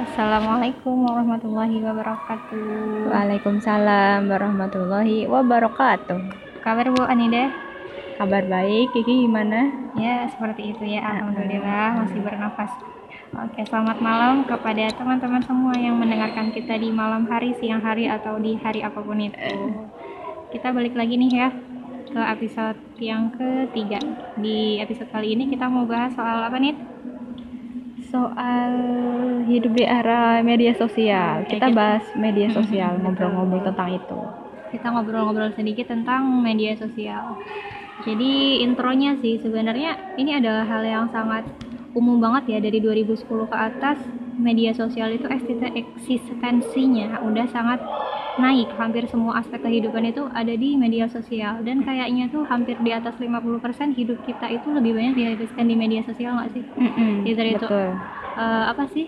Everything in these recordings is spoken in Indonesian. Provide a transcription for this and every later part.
Assalamualaikum warahmatullahi wabarakatuh. Waalaikumsalam warahmatullahi wabarakatuh. Kabar Bu Anida? Kabar baik, Kiki gimana? Ya, seperti itu ya. Alhamdulillah masih bernafas. Oke, selamat malam kepada teman-teman semua yang mendengarkan kita di malam hari, siang hari, atau di hari apa pun itu. Kita balik lagi nih ya ke episode yang ketiga. Di episode kali ini kita mau bahas soal apa nih? Soal hidup di era media sosial. Oke, Kita kita- bahas media sosial, ngobrol-ngobrol tentang itu. kita ngobrol-ngobrol sedikit tentang media sosial. Jadi intronya sih sebenarnya ini adalah hal yang sangat umum banget ya dari 2010 ke atas media sosial itu eksiste- eksistensinya udah sangat naik hampir semua aspek kehidupan itu ada di media sosial dan kayaknya tuh hampir di atas 50% hidup kita itu lebih banyak dihabiskan di media sosial nggak sih? Dari itu. betul. Eh, apa sih?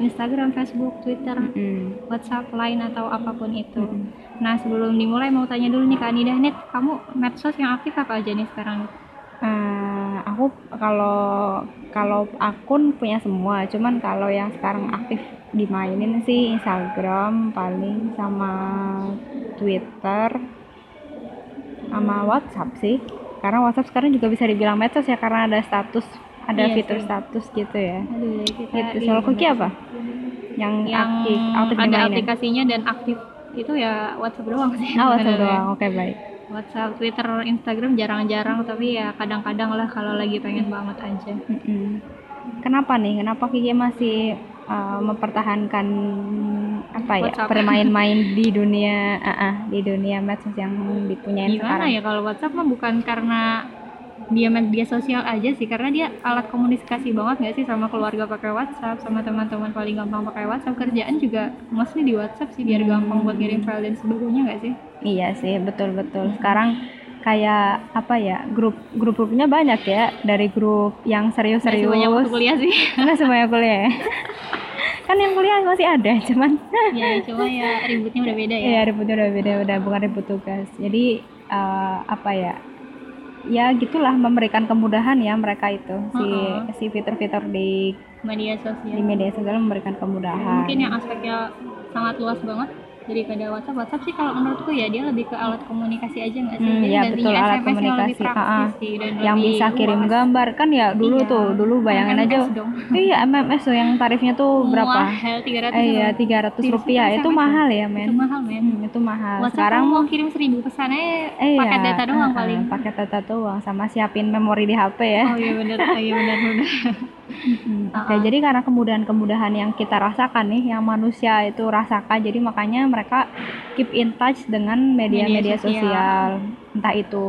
Instagram, Facebook, Twitter, Mm-mm. WhatsApp, Line atau apa pun itu. Mm-mm. Nah sebelum dimulai mau tanya dulu nih Kak Nida, Nit, kamu medsos yang aktif apa aja nih sekarang? Aku kalau kalau akun punya semua, cuman kalau yang sekarang aktif dimainin sih Instagram paling sama Twitter sama WhatsApp sih. Karena WhatsApp sekarang juga bisa dibilang medsos ya karena ada status, ada Iya fitur sih. status gitu ya. Aduh, ya kita Gitu. iya, Soal Kuki apa? Yang, Yang aktif, aktif ada dimainin. aplikasinya dan aktif itu ya WhatsApp doang sih. Ah, WhatsApp doang. Oke, baik. WhatsApp, Twitter, Instagram jarang-jarang tapi ya kadang-kadang lah kalau lagi pengen banget aja. Mm-mm. Kenapa nih? Kenapa Kiki masih uh, mempertahankan apa ya WhatsApp. bermain-main di dunia ah, ah, di dunia medsos yang dipunyain Gimana sekarang? ya kalau WhatsApp mah bukan karena dia media sosial aja sih karena dia alat komunikasi banget nggak sih sama keluarga pakai WhatsApp sama teman-teman paling gampang pakai WhatsApp kerjaan juga mostly di WhatsApp sih biar gampang buat ngirim file dan sebagainya nggak sih Iya sih, betul-betul. Sekarang kayak apa ya grup grup-grupnya banyak ya dari grup yang serius-serius semuanya waktu kuliah sih nggak semuanya kuliah ya. kan yang kuliah masih ada cuman ya cuma ya ributnya udah beda ya Iya ributnya udah beda udah bukan ribut tugas. Jadi eh, apa ya? Ya gitulah memberikan kemudahan ya mereka itu si Heeh. si fitur-fitur di media di sosial media sosial memberikan kemudahan. mungkin yang aspeknya sangat luas banget daripada WhatsApp WhatsApp sih kalau menurutku ya dia lebih ke alat komunikasi aja nggak sih Hmm, jadi ya, betul, alat SMS yang lebih komunikasi. praktis Ah, ah. sih dan yang lebih bisa kirim luas. gambar kan ya dulu Iya. tuh dulu bayangin aja MMS dong. iya MMS tuh yang tarifnya tuh berapa mahal 300 eh, iya tiga ratus rupiah itu ya? mahal ya itu men mahal men Hmm, itu mahal WhatsApp sekarang kamu mau kirim seribu pesannya eh, pakai iya, data doang ah, paling pakai data doang sama siapin memori di HP ya oh iya benar oh iya benar benar Hmm, Ah, Oke, ah. jadi karena kemudahan-kemudahan yang kita rasakan nih, yang manusia itu rasakan, jadi makanya mereka keep in touch dengan media-media Media sosial. sosial. Entah itu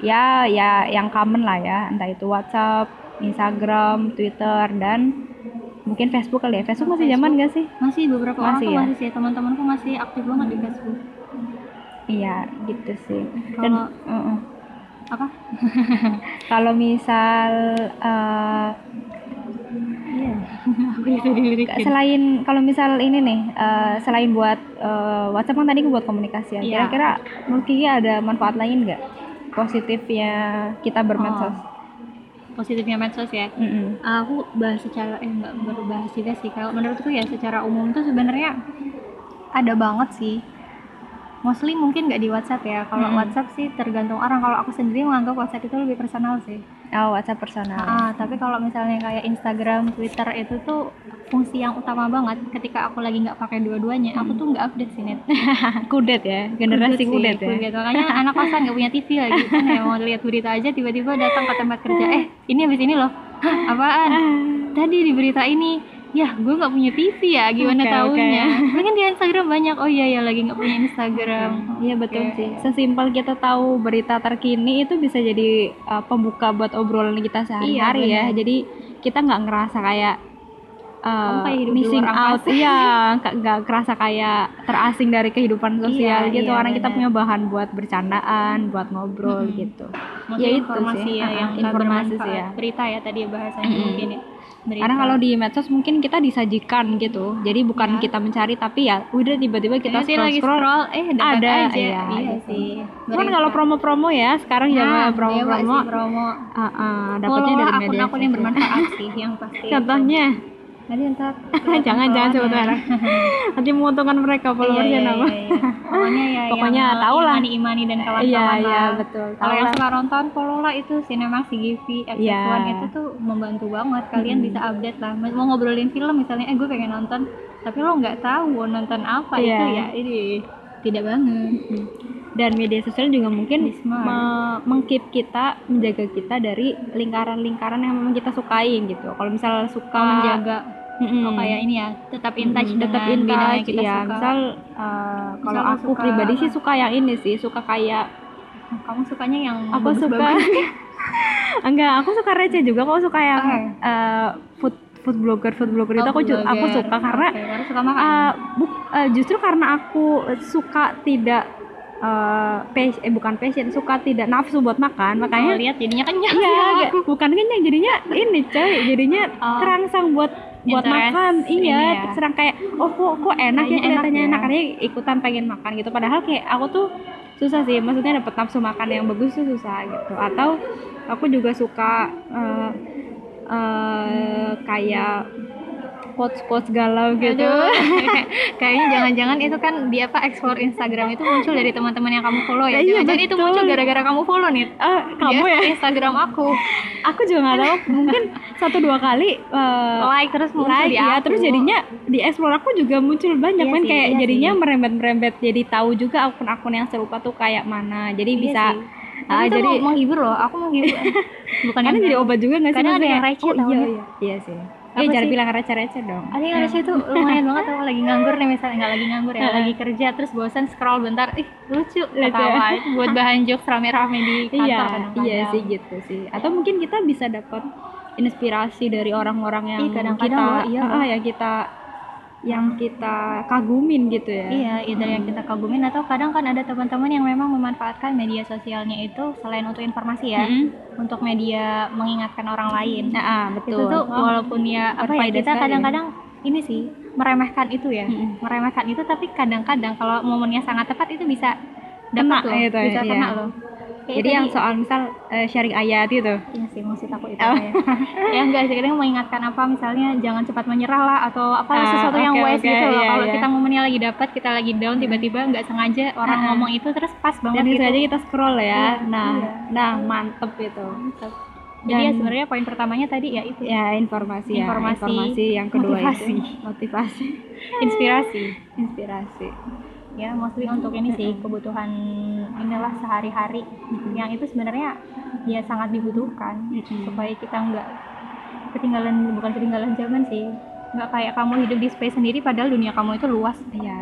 ya ya yang common lah ya, entah itu WhatsApp, Instagram, Twitter dan mungkin Facebook kali ya. Facebook masih zaman gak sih? masih beberapa orang Masih tuh ya? masih sih teman-temanku masih aktif banget di Facebook Iya, gitu sih. Dan kalau uh-uh. apa kalau misal eh, iya. Selain kalau misal ini nih eh, selain buat eh, WhatsApp kan tadi buat komunikasi ya. Iya. kira-kira Kiki ada manfaat lain nggak? Positifnya kita bermedsos. Positifnya medsos ya? Mm-mm. aku bahas secara eh nggak baru bahas juga sih. Kalau menurutku ya secara umum tuh sebenarnya ada banget sih. Mostly mungkin nggak di WhatsApp ya. Kalau Mm-mm. WhatsApp sih tergantung orang. Kalau aku sendiri menganggap WhatsApp itu lebih personal sih oh WhatsApp personal. Ah, tapi kalau misalnya kayak Instagram, Twitter itu tuh fungsi yang utama banget. Ketika aku lagi nggak pakai dua-duanya aku tuh nggak update sih net kudet ya generasi sih, kudet ya. kudet. makanya anak kosan nggak punya TV lagi. Kan ya mau lihat berita aja tiba-tiba datang ke tempat kerja eh ini habis ini loh. Hah, apaan? Tadi di berita ini ya gue nggak punya TV ya gimana oke. tahunya kan di Instagram banyak oh iya ya lagi nggak punya Instagram Iya betul Oke. sih. Sesimpel kita tahu berita terkini itu bisa jadi uh, pembuka buat obrolan kita sehari-hari ya. Iya, benar. Jadi kita nggak ngerasa kayak uh, di missing out, iya, nggak kerasa kayak terasing dari kehidupan sosial Iya, gitu. iya, Karena kita punya bahan buat bercandaan, buat ngobrol Mm-mm. gitu. Maksudnya Ya itu informasi sih, ya yang informasi sih ya. berita ya tadi bahasanya mungkin ya Berita. Karena kalau di medsos mungkin kita disajikan gitu. Jadi bukan Ya. kita mencari tapi ya udah tiba-tiba kita Nanti lagi scroll scroll scroll eh ada, aja. iya, iya gitu. sih. Cuman kalau promo-promo ya, sekarang nah, dewa promo-promo. promo. Ah, ah, dapatnya dari media akun-akun yang bermanfaat sih yang pasti Contohnya nanti ntar jangan jangan sebut merek nanti menguntungkan mereka followersnya iya, iya, nama iya, iya. pokoknya ya Pokoknya yang tahu lah. imani imani dan kawan-kawan iya lah iya betul kalau yang suka nonton follow lah itu Cinemax CGV FX1 Iya. itu tuh membantu banget kalian Mm-mm. bisa update lah mau ngobrolin film misalnya eh gue pengen nonton tapi lo nggak tahu nonton apa Iya. itu ya ini tidak banget dan media sosial juga mungkin me- mengkeep kita menjaga kita dari lingkaran-lingkaran yang memang kita sukain gitu. Kalau misal suka Kalau menjaga Mm-mm. oh, kayak ini ya tetap in touch Mm, tetap in touch, kita ya suka. Misal uh, kalau Misal aku suka pribadi sih suka yang ini sih suka kayak kamu sukanya yang aku suka. bagus-bagus. enggak aku suka receh juga. Aku suka yang Oke. uh, food food blogger food blogger itu Oh, aku ju- aku blogger. suka karena karena suka makan? uh, buk- uh, justru karena aku suka tidak uh, pas- eh bukan passion suka tidak nafsu buat makan. Oh, makanya lihat jadinya kenyang iya sih agak- bukan kenyang jadinya ini coy. Jadinya Oh. terangsang buat buat Interest makan. Iya ya. serang kayak oh kok kok enak ya enak kelihatannya ya. enak. Karena ikutan pengen makan gitu. Padahal kayak aku tuh susah sih. Maksudnya dapet nafsu makan yang bagus tuh susah gitu. Atau aku juga suka eh, eh, kayak quotes quotes galau gitu. Kayaknya jangan-jangan itu kan di apa explore Instagram itu muncul dari teman-teman yang kamu follow ya. Iya, Jangan itu muncul gara-gara kamu follow nih. Eh, kamu Di ya? Instagram aku. Aku juga nggak tahu. Mungkin satu dua kali eh, like terus muncul like di ya aku. terus jadinya di explore aku juga muncul banyak Iya kan? sih, kayak iya jadinya sih. merembet merembet jadi tahu juga akun-akun yang serupa tuh kayak mana. Jadi Iya bisa sih. ah, Tapi itu jadi mau menghibur loh, aku menghibur. Bukan karena jadi obat juga nggak sih Kadang ada yang receh oh, iya, iya. Iya sih Eh jangan bilang receh-receh dong. Ada yang receh tuh lumayan banget kalau lagi nganggur nih misalnya nggak lagi nganggur ya lagi kerja terus bosan scroll bentar ih lucu ketawa itu buat bahan jokes rame-rame di kantor iya iya sih gitu sih. Atau mungkin kita bisa dapat inspirasi dari orang-orang yang Ih, kita iya ah, yang kita yang kita kagumin gitu ya Iya, either yang kita kagumin atau kadang kan ada teman-teman yang memang memanfaatkan media sosialnya itu selain untuk informasi ya, Mm-mm. untuk media mengingatkan orang lain. Nah, ah, betul. itu tuh Oh, walaupun ya apa ya kita kadang-kadang ini sih meremehkan itu ya, Mm-mm. meremehkan itu tapi kadang-kadang kalau momennya sangat tepat itu bisa dapat loh, gitu ya, bisa iya. kena loh. Kayak Jadi yang soal misal eh, sharing ayat itu. Iya sih maksud aku itu Oh. ya. ya enggak sih kadang mengingatkan apa misalnya jangan cepat menyerah lah atau apa Ah, sesuatu yang oke, wise gitu loh. iya, Kalau iya. kita momennya lagi dapat, kita lagi down tiba-tiba nggak sengaja orang Ah. ngomong itu terus pas banget Dan itu gitu. aja kita scroll ya. Iya, Nah, iya. nah mantep itu. Jadi ya sebenarnya poin pertamanya tadi ya itu Ya informasi, ya. Informasi, Informasi yang kedua motivasi. itu motivasi, inspirasi. inspirasi. Ya mostly untuk ini sih kebutuhan inilah sehari-hari yang itu sebenarnya ya sangat dibutuhkan Mm-mm. supaya kita nggak ketinggalan bukan ketinggalan zaman sih nggak kayak kamu hidup di space sendiri padahal dunia kamu itu luas Iya.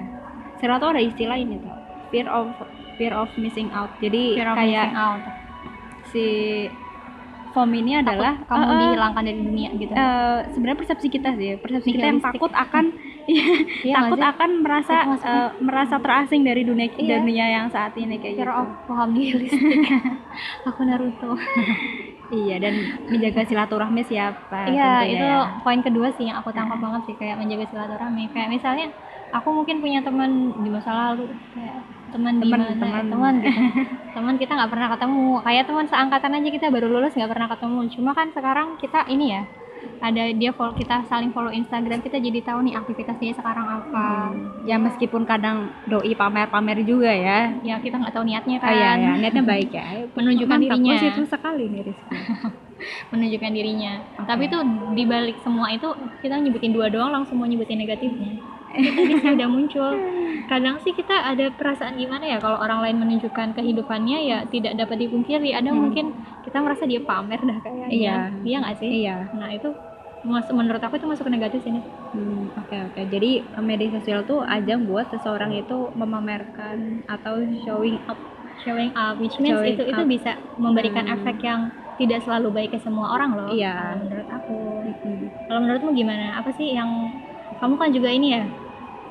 Sekarang tuh ada istilah ini tuh. Fear of fear of missing out. Jadi Fear of kayak missing out. si FOM ini adalah Takut kamu eh, dihilangkan dari dunia gitu eh, sebenarnya persepsi kita sih persepsi kita yang takut akan Iya. Takut akan merasa eh, merasa terasing dari dunia Iya. dunia yang saat ini kayak Fear gitu. of paham nihilistik aku Naruto. Iya dan menjaga silaturahmi siapa iya tentunya itu ya. poin kedua sih yang aku tangkap banget sih kayak menjaga silaturahmi. Kayak misalnya aku mungkin punya teman di masa lalu kayak teman di Teman, mana teman. teman gitu. Teman kita nggak pernah ketemu. Kayak teman seangkatan aja kita baru lulus nggak pernah ketemu. Cuma kan sekarang kita ini ya ada dia follow kita saling follow Instagram kita jadi tahu nih aktivitasnya sekarang apa Hmm, ya meskipun kadang doi pamer-pamer juga ya. ya kita nggak tahu niatnya Oh kan iya ya, niatnya baik ya. Menunjukkan Mantap, dirinya. positif sekali nih Rizky. menunjukkan dirinya tapi tuh dibalik semua itu kita nyebutin dua doang langsung mau nyebutin negatifnya itu tadi sih udah muncul kadang sih kita ada perasaan gimana ya kalau orang lain menunjukkan kehidupannya ya tidak dapat dipungkiri ada Hmm. mungkin kita merasa dia pamer dah kayaknya Iya. iya nggak sih Iya. nah itu mas- menurut aku itu masuk ke negatif sini Hmm, oke oke. Jadi media sosial tuh ajang buat seseorang itu memamerkan atau showing up. showing up which means Showing itu itu up. bisa memberikan Hmm. efek yang tidak selalu baik ke semua orang loh Iya. kalau menurut aku Hmm. Kalau menurutmu gimana? Apa sih yang kamu kan juga ini ya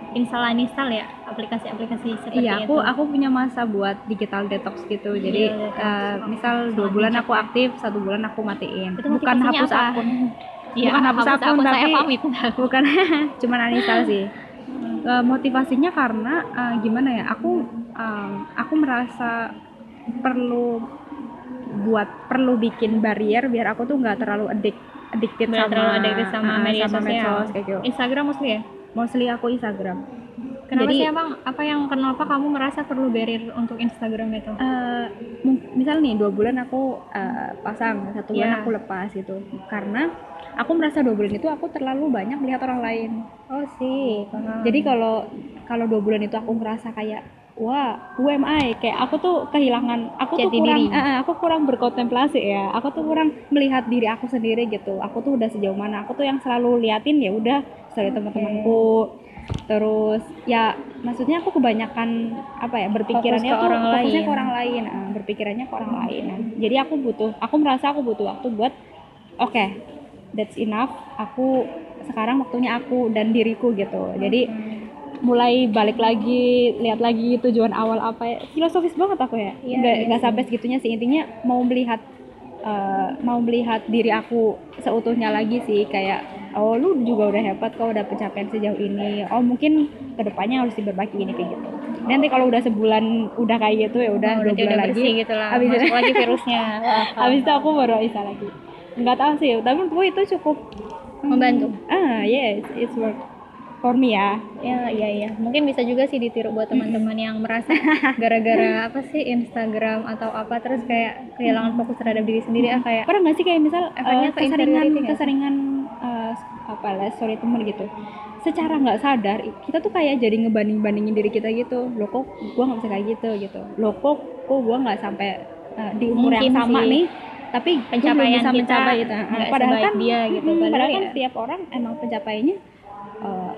install install ya aplikasi-aplikasi seperti Iya, itu. aku aku punya masa buat digital detox gitu. Jadi Digital detox. eh, misal dua bulan aku ya. aktif, satu bulan aku matiin. Itu Bukan hapus apa? akun, Iya, bukan hapus akun, saya tapi- pamit. bukan cuman uninstall sih. Eh, motivasinya karena eh, gimana ya? Aku eh, aku merasa perlu buat perlu bikin barrier biar aku tuh nggak terlalu addict Bener, sama terlalu addicted sama media sama sosial. medsos kayak gitu. Instagram mostly ya? Mostly aku Instagram. Kenapa Jadi- sih emang apa yang kenapa kamu merasa perlu barrier untuk Instagram itu Eh, mung- misal nih dua bulan aku eh, pasang satu bulan Iya. aku lepas gitu. Karena aku merasa dua bulan itu aku terlalu banyak melihat orang lain. Oh sih paham jadi kalau kalau dua bulan itu aku ngerasa kayak wah who am I? Kayak aku tuh kehilangan aku tuh Jati kurang diri. eh, eh, aku kurang berkontemplasi ya. Aku tuh kurang melihat diri aku sendiri gitu. Aku tuh udah sejauh mana. Aku tuh yang selalu liatin ya udah story teman-temanku. Terus ya maksudnya aku kebanyakan apa ya berpikirannya Fokus ke tuh orang fokusnya lain. ke orang lain eh, berpikirannya ke orang lain. Nah, jadi aku butuh aku merasa aku butuh waktu buat oke that's enough. Aku sekarang waktunya aku dan diriku gitu. Jadi mulai balik lagi lihat lagi tujuan awal apa ya. Filosofis banget aku ya. Iya, nggak iya nggak sampai segitunya sih. Intinya mau melihat eh, mau melihat diri aku seutuhnya lagi sih. Kayak oh lu juga udah hebat kok udah pencapaian sejauh ini. Oh mungkin ke depannya harus diperbaiki ini kayak gitu. Nanti kalau udah sebulan udah kayak gitu ya udah Oh, dua bulan udah lagi. gitu lah. Habis- masuk lagi virusnya. Wah, habis itu aku baru bisa lagi. Nggak tahu sih tapi menurutku itu cukup hmm, Membantu. ah yes it's work for me ya Ya, iya iya. Mungkin bisa juga sih ditiru buat teman-teman yang merasa gara-gara apa sih Instagram atau apa terus kayak kehilangan fokus terhadap diri sendiri ah kayak pernah nggak sih kayak misal Efeknya ke keseringan keseringan eh, apa lah sorry temen gitu secara nggak sadar kita tuh kayak jadi ngebanding bandingin diri kita gitu lo kok gua nggak bisa kayak gitu gitu lo kok kok gua nggak sampai eh, di umur yang Mungkin sama sih. nih tapi Pencapaian bisa kita mencapai itu nggak Ah, padahal kan dia gitu. hmm, Padahal padahal kan ya- setiap orang emang pencapaiannya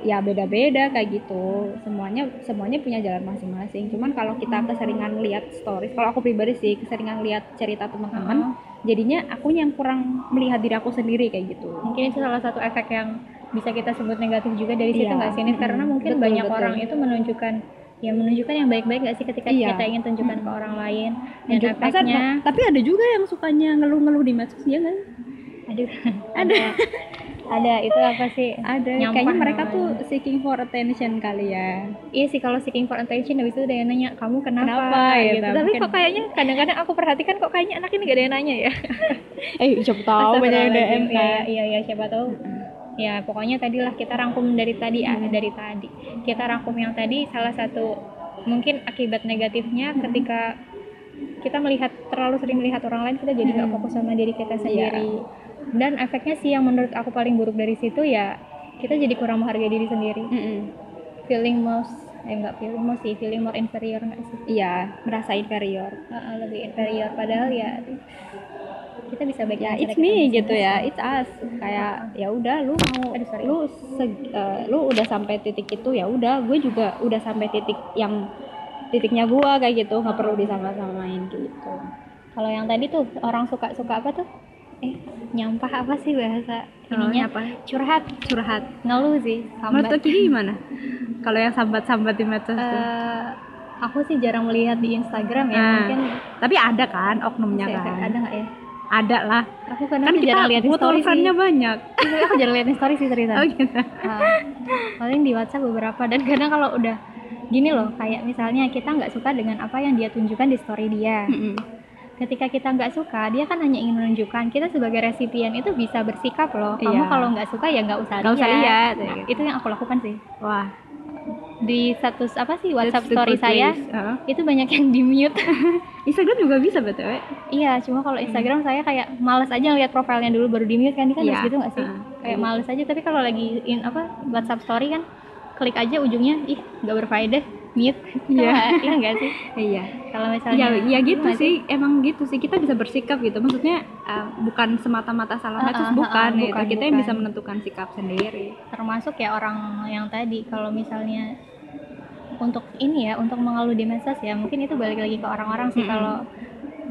ya beda-beda kayak gitu semuanya semuanya punya jalan masing-masing cuman kalau kita keseringan lihat stories kalau aku pribadi sih keseringan lihat cerita teman-teman jadinya aku yang kurang melihat diri aku sendiri kayak gitu mungkin itu salah satu efek yang bisa kita sebut negatif juga dari situ Iya. nggak sih Nif? karena Mm-mm. mungkin Betul, banyak betul. orang itu menunjukkan ya menunjukkan yang baik-baik nggak sih ketika Iya. kita ingin tunjukkan ke orang lain dan masa efeknya ada- tapi ada juga yang sukanya ngeluh-ngeluh di medsos ya kan aduh ada ada itu apa sih ada Nyampah kayaknya mereka namanya. tuh seeking for attention kali ya Iya sih kalau seeking for attention habis itu ada yang nanya kamu kenapa, Kenapa, gitu. gitu. Tapi Mungkin- kok kayaknya kadang-kadang aku perhatikan kok kayaknya anak ini gak ada yang nanya ya. eh siapa tahu banyak yang DM Astagfirullahaladzim. kan Iya, iya, iya, siapa tahu. Ya, pokoknya tadilah kita rangkum dari tadi ah, dari tadi. Kita rangkum yang tadi salah satu mungkin akibat negatifnya ketika kita melihat terlalu sering melihat orang lain kita jadi nggak Hmm. fokus sama diri kita Iya. sendiri. Dan efeknya sih yang menurut aku paling buruk dari situ ya kita jadi kurang menghargai diri sendiri. Mm-mm. Feeling most eh enggak feeling most sih, feeling more inferior nggak sih? iya merasa inferior Heeh, lebih inferior padahal ya kita bisa baik ya it's me gitu ya it's us kayak ya udah lu mau Aduh, sorry. lu se- eh, lu udah sampai titik itu ya udah gue juga udah sampai titik yang titiknya gua kayak gitu nggak perlu disama-samain gitu Kalau yang tadi tuh orang suka suka apa tuh? Eh, nyampah apa sih bahasa ininya? apa Curhat, curhat ngeluh sih, menurut sambat. Kiki gimana kalau yang sambat-sambat di medsos tuh Eh, aku sih jarang melihat di Instagram ya, Nah, mungkin tapi ada kan oknumnya saya- kan ada nggak ya? ada lah Aku kadang kan kita jarang lihat mutual story sih. friend-nya banyak Iya, aku jarang lihat story sih seriusan. oh gitu Ah, paling di WhatsApp beberapa dan kadang kalau udah gini loh kayak misalnya kita nggak suka dengan apa yang dia tunjukkan di story dia Mm-mm. Ketika kita nggak suka dia kan hanya ingin menunjukkan kita sebagai resipien itu bisa bersikap loh kamu Iya. kalau nggak suka ya nggak usah Nggak usah lihat, Nah, gitu. itu yang aku lakukan sih wah di status apa sih WhatsApp that's story saya. Heeh. itu banyak yang di mute Instagram juga bisa btw iya cuma kalau Instagram saya kayak males aja ngeliat profilnya dulu baru di mute kan ini kan Iya. harus gitu nggak sih Heeh. kayak males aja tapi kalau lagi in apa WhatsApp story kan klik aja ujungnya ih nggak berfaedah mute. Iya. iya nggak sih? Iya. Kalau ya misalnya ya gitu gimana sih. Emang gitu sih. Kita bisa bersikap gitu. Maksudnya uh, bukan semata-mata salah Ah, medsos ah, bukan ah, gitu. bukan, kita yang bisa menentukan sikap sendiri. Termasuk ya orang yang tadi. Kalau misalnya untuk ini ya untuk mengeluh di medsos ya mungkin itu balik lagi ke orang-orang sih. Kalau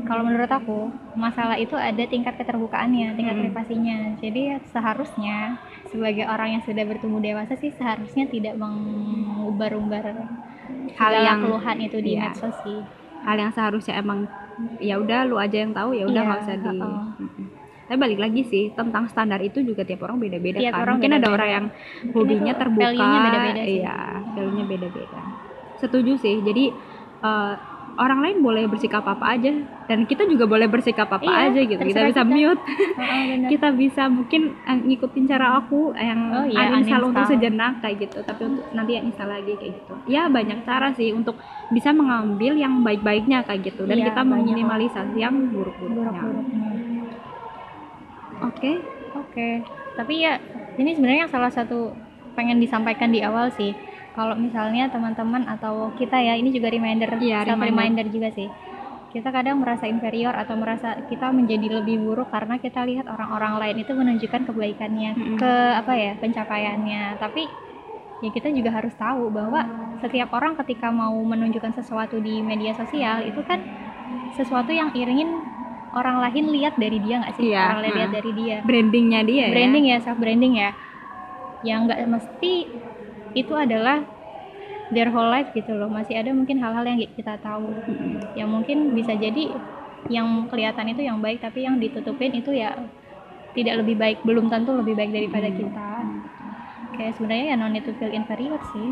kalau menurut aku masalah itu ada tingkat keterbukaannya tingkat Mm-mm. privasinya. Jadi seharusnya sebagai orang yang sudah bertumbuh dewasa sih seharusnya tidak mengumbar-umbar Hal yang- keluhan itu di iya. medsos sih hal yang seharusnya emang ya udah lu aja yang tahu ya udah Iya, nggak usah di heeh. Mm-mm. tapi balik lagi sih tentang standar itu juga tiap orang beda-beda Tiap kan orang mungkin ada beda-beda. orang yang hobinya terbuka beda-beda sih. iya value-nya beda-beda setuju sih jadi eh, orang lain boleh bersikap apa aja. Dan kita juga boleh bersikap apa Iya, aja gitu. Kita bisa kita. mute. Bener. kita bisa mungkin eh, ngikutin cara aku yang Oh iya, uninstall untuk uninstall. sejenak kayak gitu. Tapi untuk nanti yang install lagi kayak gitu. Ya banyak cara sih untuk bisa mengambil yang baik-baiknya kayak gitu. Dan Iya, kita meminimalisasi yang buruk-buruknya. Buruk-buruknya. Oke? Oke, tapi ya ini sebenarnya yang salah satu pengen disampaikan di awal sih. Kalau misalnya teman-teman atau kita ya, ini juga reminder, Iya, self reminder. reminder juga sih. Kita kadang merasa inferior atau merasa kita menjadi lebih buruk karena kita lihat orang-orang lain itu menunjukkan kebaikannya, Mm-mm. ke apa ya, pencapaiannya. Tapi ya kita juga harus tahu bahwa setiap orang ketika mau menunjukkan sesuatu di media sosial itu kan sesuatu yang ingin orang lain lihat dari dia nggak sih? Iya, Orang lain lihat mm. dari dia brandingnya dia ya. branding ya self branding ya yang nggak mesti itu adalah their whole life gitu loh. Masih ada mungkin hal-hal yang kita tahu. Yang mungkin bisa jadi yang kelihatan itu yang baik tapi yang ditutupin itu ya tidak lebih baik belum tentu lebih baik daripada kita. Kayak sebenarnya ya no need to feel inferior sih.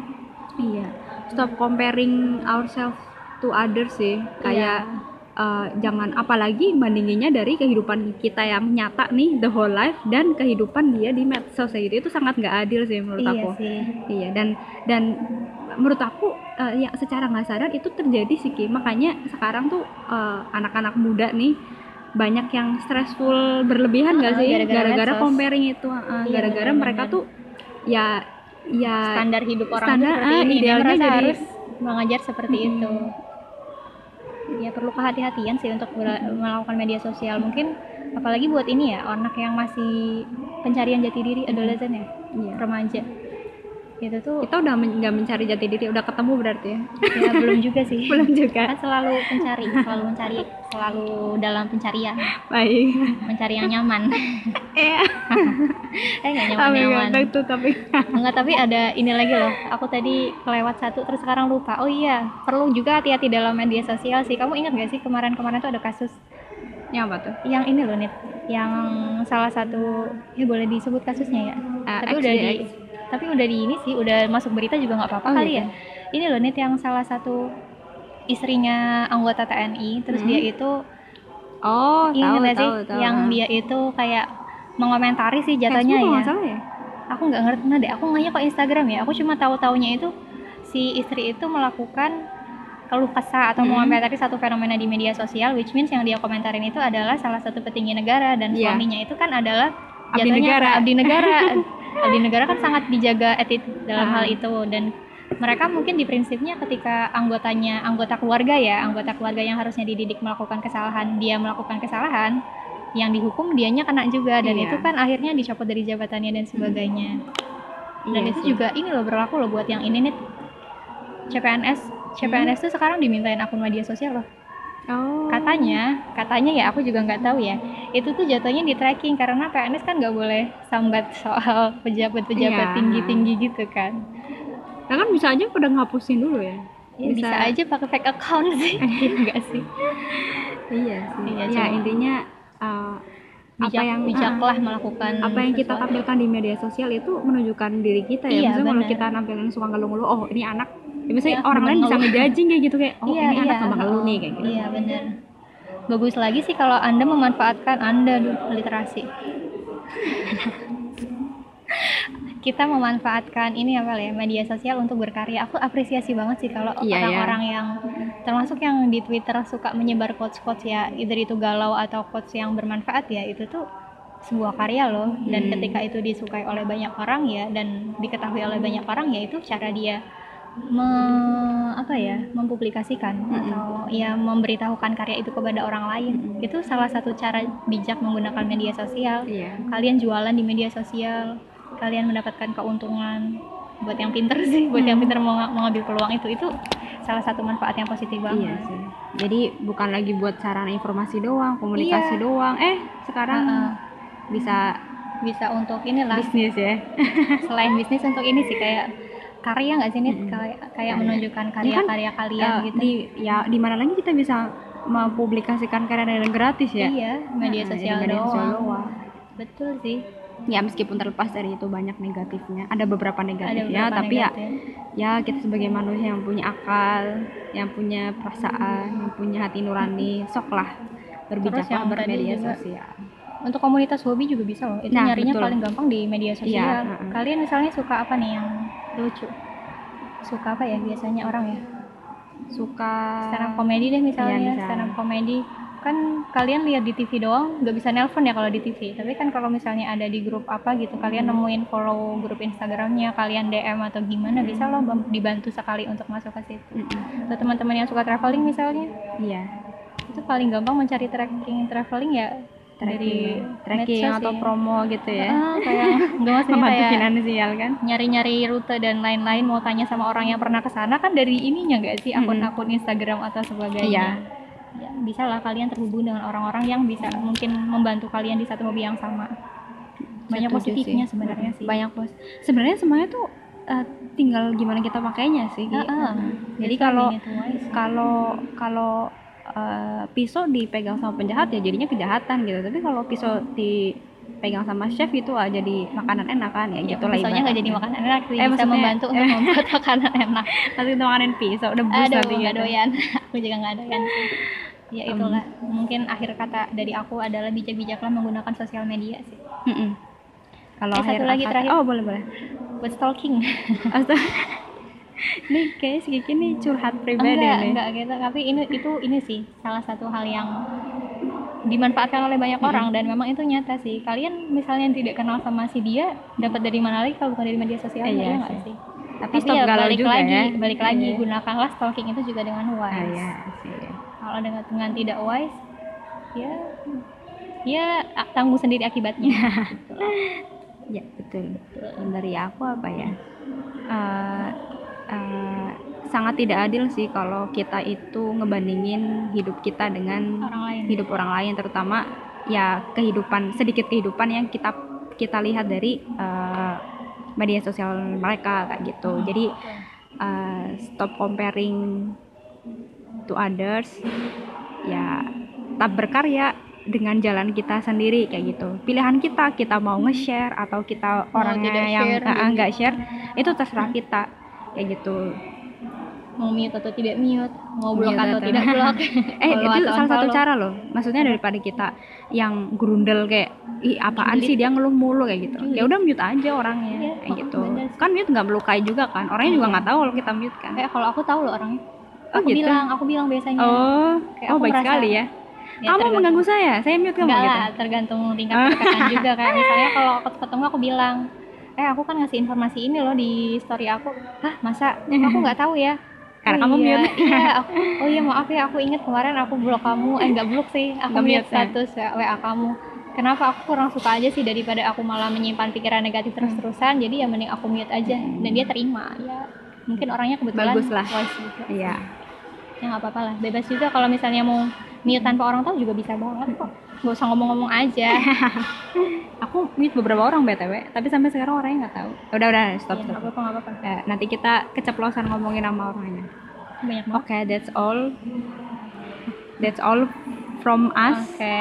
Iya, stop comparing ourselves to others sih. Kayak eh, jangan apalagi bandinginnya dari kehidupan kita yang nyata nih the whole life dan kehidupan dia di medsos gitu itu sangat nggak adil sih menurut iya aku. sih Iya dan dan menurut aku eh, ya secara nggak sadar itu terjadi sih Ki. Makanya sekarang tuh eh, anak-anak muda nih banyak yang stressful berlebihan nggak Ah, sih gara-gara comparing itu Iya, gara-gara benar-benar. mereka tuh ya ya standar hidup orang standar, itu seperti ah, ini dia idealnya merasa jadi- harus mengajar seperti Mm-mm. itu ya perlu kehati-hatian sih untuk melakukan media sosial. Mungkin apalagi buat ini ya anak yang masih pencarian jati diri adolescent ya Iya. remaja. Itu tuh kita udah men- nggak mencari jati diri udah ketemu berarti ya? Ya belum juga sih. Belum juga. Kan selalu pencari selalu mencari selalu dalam pencarian. Baik. Mencari yang nyaman eh eh nggak nyaman tapi nyaman nggak itu tapi Enggak, tapi ada ini lagi loh. Aku tadi kelewat satu terus sekarang lupa. Oh iya, perlu juga hati-hati dalam media sosial sih. Kamu ingat gak sih kemarin-kemarin tuh ada kasus yang apa tuh yang ini loh, Nit. Yang salah satu ya boleh disebut kasusnya ya. Eh, tapi udah di tapi udah di ini sih, udah masuk berita juga nggak apa-apa Oh, kali gitu. ya. Ini loh, Nit, yang salah satu istrinya anggota TNI, terus Hmm. dia itu oh tahu sih tahu tahu yang dia itu kayak mengomentari sih jatuhnya ya salah ya aku nggak ngerti nah deh aku nganya kok Instagram ya aku cuma tahu taunya itu si istri itu melakukan keluh kesah atau Hmm. mengomentari satu fenomena di media sosial which means yang dia komentarin itu adalah salah satu petinggi negara dan Iya. suaminya itu kan adalah Abdi negara. abdi negara abdi negara kan sangat dijaga etik dalam Ah. hal itu dan mereka mungkin di prinsipnya ketika anggotanya anggota keluarga ya anggota keluarga yang harusnya dididik melakukan kesalahan dia melakukan kesalahan yang dihukum dianya kena juga. Dan Iya. itu kan akhirnya dicopot dari jabatannya dan sebagainya. Dan Iya itu sih. juga ini loh berlaku loh buat yang ini nih. CPNS CPNS tuh sekarang dimintain akun media sosial loh. Oh. Katanya katanya ya aku juga nggak tahu ya. Itu tuh jatuhnya di tracking karena PNS kan nggak boleh sambat soal pejabat-pejabat Iya. tinggi-tinggi gitu kan. Nah kan bisa aja pada ngapusin dulu ya. Ya, bisa. aja pakai fake account sih. Enggak sih. Iya sih. Iya, ya intinya uh, apa bijak yang bijaklah melakukan apa yang kita sesuatu. tampilkan di media sosial itu menunjukkan diri kita ya. Iya, Misalnya kalau kita nampilin suka ngeluh-ngeluh, oh ini anak. Ya, misalnya Iya, orang lain bisa ngejudging kayak gitu kayak, oh iya, ini iya. anak sama ngeluh nih kayak gitu. Iya benar. Bagus lagi sih kalau anda memanfaatkan anda literasi. Kita memanfaatkan ini apa ya media sosial untuk berkarya. Aku apresiasi banget sih kalau Iya, orang-orang yang termasuk yang di Twitter suka menyebar quotes-quotes ya, either itu galau atau quotes yang bermanfaat ya, itu tuh sebuah karya loh. Dan Hmm. ketika itu disukai oleh banyak orang ya dan diketahui oleh banyak orang ya itu cara dia me- apa ya mempublikasikan atau ya memberitahukan karya itu kepada orang lain itu salah satu cara bijak menggunakan media sosial Iya. kalian jualan di media sosial kalian mendapatkan keuntungan buat yang pinter sih buat yang pinter mau mengambil peluang itu itu salah satu manfaat yang positif Iya banget sih. Jadi bukan lagi buat sarana informasi doang, komunikasi Iya. doang. Eh, sekarang Heeh. bisa bisa untuk inilah bisnis ya. selain bisnis untuk ini sih kayak karya nggak sih nih Mm-mm. kayak kayak Karya. menunjukkan Ini kan, karya-karya kalian Eh, gitu Di ya di mana lagi kita bisa mempublikasikan karya yang gratis ya? iya media sosial di media doang sosial doang. betul sih ya meskipun terlepas dari itu banyak negatifnya ada beberapa ada negatifnya beberapa tapi ya negatif. ya kita sebagai manusia yang punya akal yang punya perasaan yang punya hati nurani sok lah berbijaklah yang tadi bermedia juga- sosial untuk komunitas hobi juga bisa loh itu Nah, nyarinya betul. paling gampang di media sosial Iya, heeh. kalian misalnya suka apa nih yang lucu suka apa ya biasanya orang ya suka stand up komedi deh misalnya Iya, misalnya. stand up komedi kan kalian lihat di TV doang nggak bisa nelpon ya kalau di TV tapi kan kalau misalnya ada di grup apa gitu kalian nemuin follow grup Instagramnya kalian DM atau gimana bisa loh dibantu sekali untuk masuk ke situ. Atau teman-teman yang suka traveling misalnya. Iya. Itu paling gampang mencari tracking traveling ya dari tracking tracking medsos atau ya. promo gitu ya. Ah, kayak nggak maksudnya kayak finansial kan? nyari-nyari rute dan lain-lain mau tanya sama orang yang pernah ke sana kan dari ininya nggak sih akun-akun Instagram atau sebagainya. Iya. Ya, bisa lah kalian terhubung dengan orang-orang yang bisa mungkin membantu kalian di satu hobi yang sama banyak Setuju positifnya sih. sebenarnya sih banyak pos sebenarnya semuanya tuh eh, tinggal gimana kita pakainya sih. Ah, ah. jadi kalau kalau kalau eh, pisau dipegang sama penjahat ya jadinya kejahatan gitu tapi kalau pisau dipegang sama chef itu ah, jadi makanan enak kan ya, ya, gitu lah misalnya nggak jadi makanan enak sih Eh, bisa membantu untuk membuat makanan enak. Nanti itu makanan pisau debus aduh nanti nggak gitu. doyan. Aku juga nggak doyan sih. Ya itulah. Mungkin akhir kata dari aku adalah bijak-bijaklah menggunakan sosial media sih. Mm-mm. kalau Eh, satu lagi terakhir. oh boleh boleh. Buat stalking. Astaga. nih kayak si Kiki nih curhat pribadi enggak nih. enggak gitu. Tapi ini itu ini sih salah satu hal yang dimanfaatkan oleh banyak orang dan memang itu nyata sih. Kalian misalnya tidak kenal sama si dia dapat dari mana lagi kalau bukan dari media sosial Iya ya nggak sih. tapi tapi ya balik juga lagi ya. balik lagi Iya. gunakanlah stalking itu juga dengan Ah, wise iya sih. Kalau dengan dengan tidak wise ya ya a- tanggung sendiri akibatnya. Ya betul. Dan dari aku apa ya? Eh, eh, sangat tidak adil sih kalau kita itu ngebandingin hidup kita dengan orang lain. hidup orang lain terutama ya kehidupan sedikit kehidupan yang kita kita lihat dari eh, media sosial mereka kayak gitu. Jadi eh, stop comparing to others ya tetap berkarya dengan jalan kita sendiri kayak gitu. Pilihan kita kita mau nge-share atau kita orangnya yang share, eh, gitu. nggak share itu terserah kita kayak gitu mau mute atau tidak mute mau blok Mute atau atau- tidak blok eh follow itu salah satu cara loh. Maksudnya daripada kita yang grundel kayak ih apaan sih dia ngeluh mulu kayak gitu. Ya udah mute aja orangnya Iya, kayak gitu. bener kan mute nggak melukai juga kan? Orangnya juga Iya. nggak tahu kalau kita mute kan. Kayak kalau aku tahu loh orangnya. Oh, aku gitu? bilang aku bilang biasanya. Oh. Kayak oh baik merasa- sekali ya. Ya, kamu tergantung. mengganggu saya? Saya mute kamu Enggak gitu? lah, tergantung tingkat kedekatan juga kayak misalnya kalau aku ketemu aku bilang eh aku kan ngasih informasi ini loh di story aku. Hah masa? Aku nggak tahu ya Karena Oh kamu iya, mute. iya aku oh iya maaf ya aku inget kemarin aku blok kamu. Eh nggak blok sih aku Nggak mute mute, ya. status ya, WA kamu. Kenapa aku kurang suka aja sih daripada aku malah menyimpan pikiran negatif terus-terusan jadi ya mending aku mute aja. Dan dia terima ya. Mungkin orangnya kebetulan Bagus lah. juga iya. Ya nggak apa-apa lah. Bebas juga kalau misalnya mau mute tanpa orang tahu juga bisa banget kok nggak usah ngomong-ngomong aja aku mute beberapa orang btw tapi sampai sekarang orangnya nggak tahu udah udah stop Iya, stop nggak apa-apa Eh, nanti kita keceplosan ngomongin sama orangnya banyak banget Oke, that's all. That's all from us. Oke,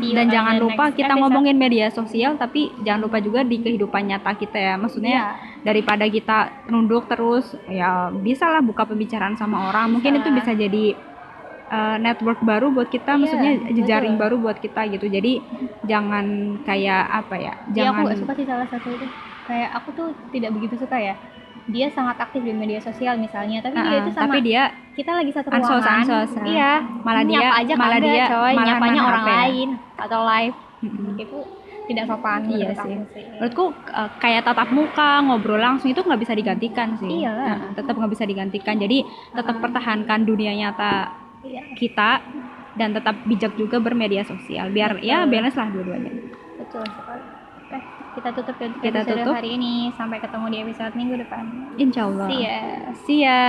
see you Dan jangan lupa kita episode. ngomongin media sosial, tapi jangan lupa juga di kehidupan nyata kita ya. Maksudnya Iya. daripada kita nunduk terus, ya bisalah buka pembicaraan sama orang. Mungkin itu bisa jadi uh, network baru buat kita, Iya, maksudnya jejaring betul. baru buat kita gitu. Jadi jangan kayak apa ya? Iya, Jangan aku gak suka sih salah satu itu kayak aku tuh tidak begitu suka ya dia sangat aktif di media sosial misalnya tapi dia Uh-uh, itu sama tapi dia kita lagi satu ansos, ruangan ansos, uh. iya Malah dia- aja malah kagak, dia coy malah nyapanya orang ya. lain atau live Mm-mm. itu tidak sopan Iya sih. sih. menurutku uh, kayak tatap muka ngobrol langsung itu nggak bisa digantikan sih Iyalah. Nah, tetap nggak bisa digantikan jadi tetap pertahankan dunia nyata Iya, kita dan tetap bijak juga bermedia sosial biar ya Betul. balance lah dua-duanya. Betul. Sekali Oke, kita tutup Kita episode tutup. hari ini. Sampai ketemu di episode minggu depan. Insya Allah. See ya. See ya